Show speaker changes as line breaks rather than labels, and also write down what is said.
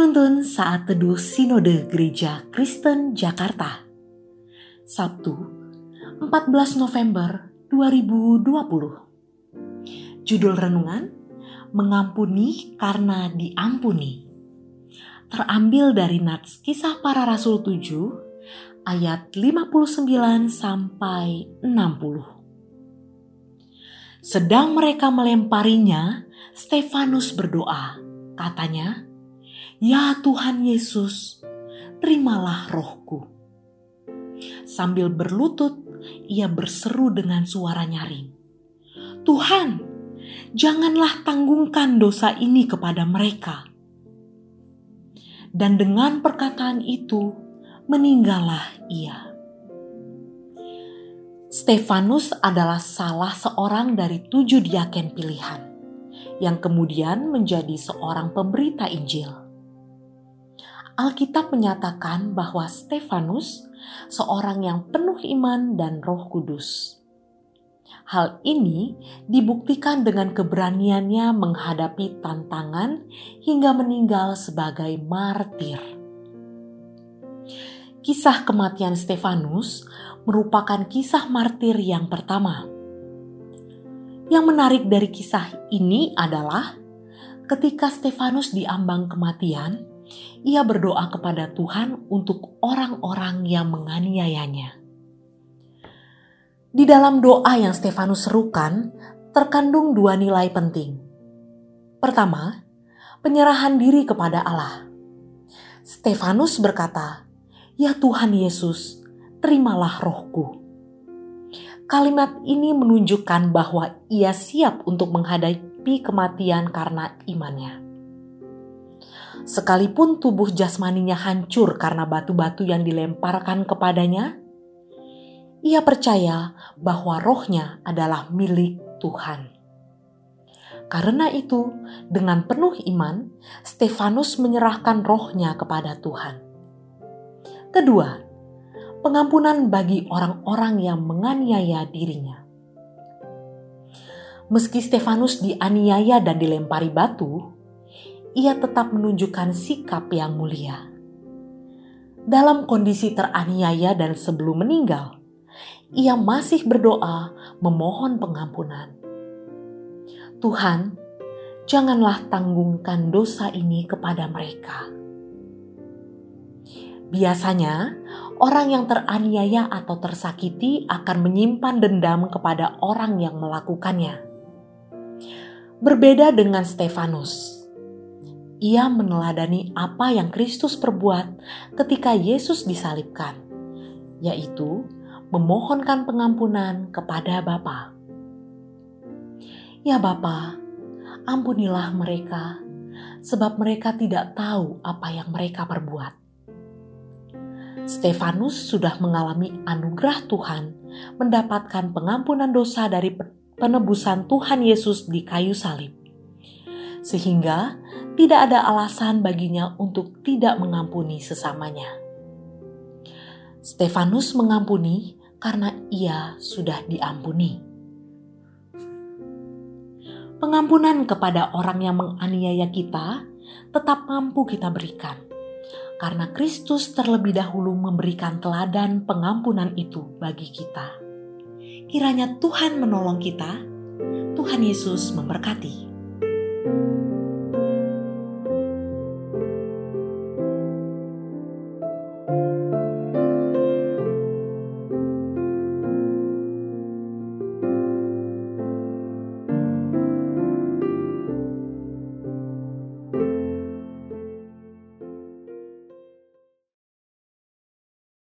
Penuntun Saat Teduh Sinode Gereja Kristen Jakarta. Sabtu 14 November 2020 Judul Renungan Mengampuni karena diampuni. Terambil dari Nats Kisah Para Rasul 7 ayat 59 sampai 60 Sedang mereka melemparinya, Stefanus berdoa, katanya, Ya Tuhan Yesus, terimalah rohku. Sambil berlutut, ia berseru dengan suara nyaring. Tuhan, janganlah tanggungkan dosa ini kepada mereka. Dan dengan perkataan itu, meninggallah ia. Stefanus adalah salah seorang dari tujuh diaken pilihan, yang kemudian menjadi seorang pemberita Injil. Alkitab menyatakan bahwa Stefanus seorang yang penuh iman dan Roh Kudus. Hal ini dibuktikan dengan keberaniannya menghadapi tantangan hingga meninggal sebagai martir. Kisah kematian Stefanus merupakan kisah martir yang pertama. Yang menarik dari kisah ini adalah ketika Stefanus diambang kematian, ia berdoa kepada Tuhan untuk orang-orang yang menganiayanya. Di dalam doa yang Stefanus serukan, terkandung dua nilai penting. Pertama, penyerahan diri kepada Allah. Stefanus berkata, "Ya Tuhan Yesus, terimalah rohku." Kalimat ini menunjukkan bahwa ia siap untuk menghadapi kematian karena imannya. Sekalipun tubuh jasmaninya hancur karena batu-batu yang dilemparkan kepadanya, ia percaya bahwa rohnya adalah milik Tuhan. Karena itu, dengan penuh iman, Stefanus menyerahkan rohnya kepada Tuhan. Kedua, pengampunan bagi orang-orang yang menganiaya dirinya. Meski Stefanus dianiaya dan dilempari batu, ia tetap menunjukkan sikap yang mulia. Dalam kondisi teraniaya dan sebelum meninggal, ia masih berdoa memohon pengampunan. Tuhan, janganlah tanggungkan dosa ini kepada mereka. Biasanya, orang yang teraniaya atau tersakiti akan menyimpan dendam kepada orang yang melakukannya. Berbeda dengan Stefanus, ia meneladani apa yang Kristus perbuat ketika Yesus disalibkan, yaitu memohonkan pengampunan kepada Bapa. Ya Bapa, ampunilah mereka, sebab mereka tidak tahu apa yang mereka perbuat. Stefanus sudah mengalami anugerah Tuhan mendapatkan pengampunan dosa dari penebusan Tuhan Yesus di kayu salib. Sehingga tidak ada alasan baginya untuk tidak mengampuni sesamanya. Stefanus mengampuni karena ia sudah diampuni. Pengampunan kepada orang yang menganiaya kita tetap mampu kita berikan, karena Kristus terlebih dahulu memberikan teladan pengampunan itu bagi kita. Kiranya Tuhan menolong kita. Tuhan Yesus memberkati. thank you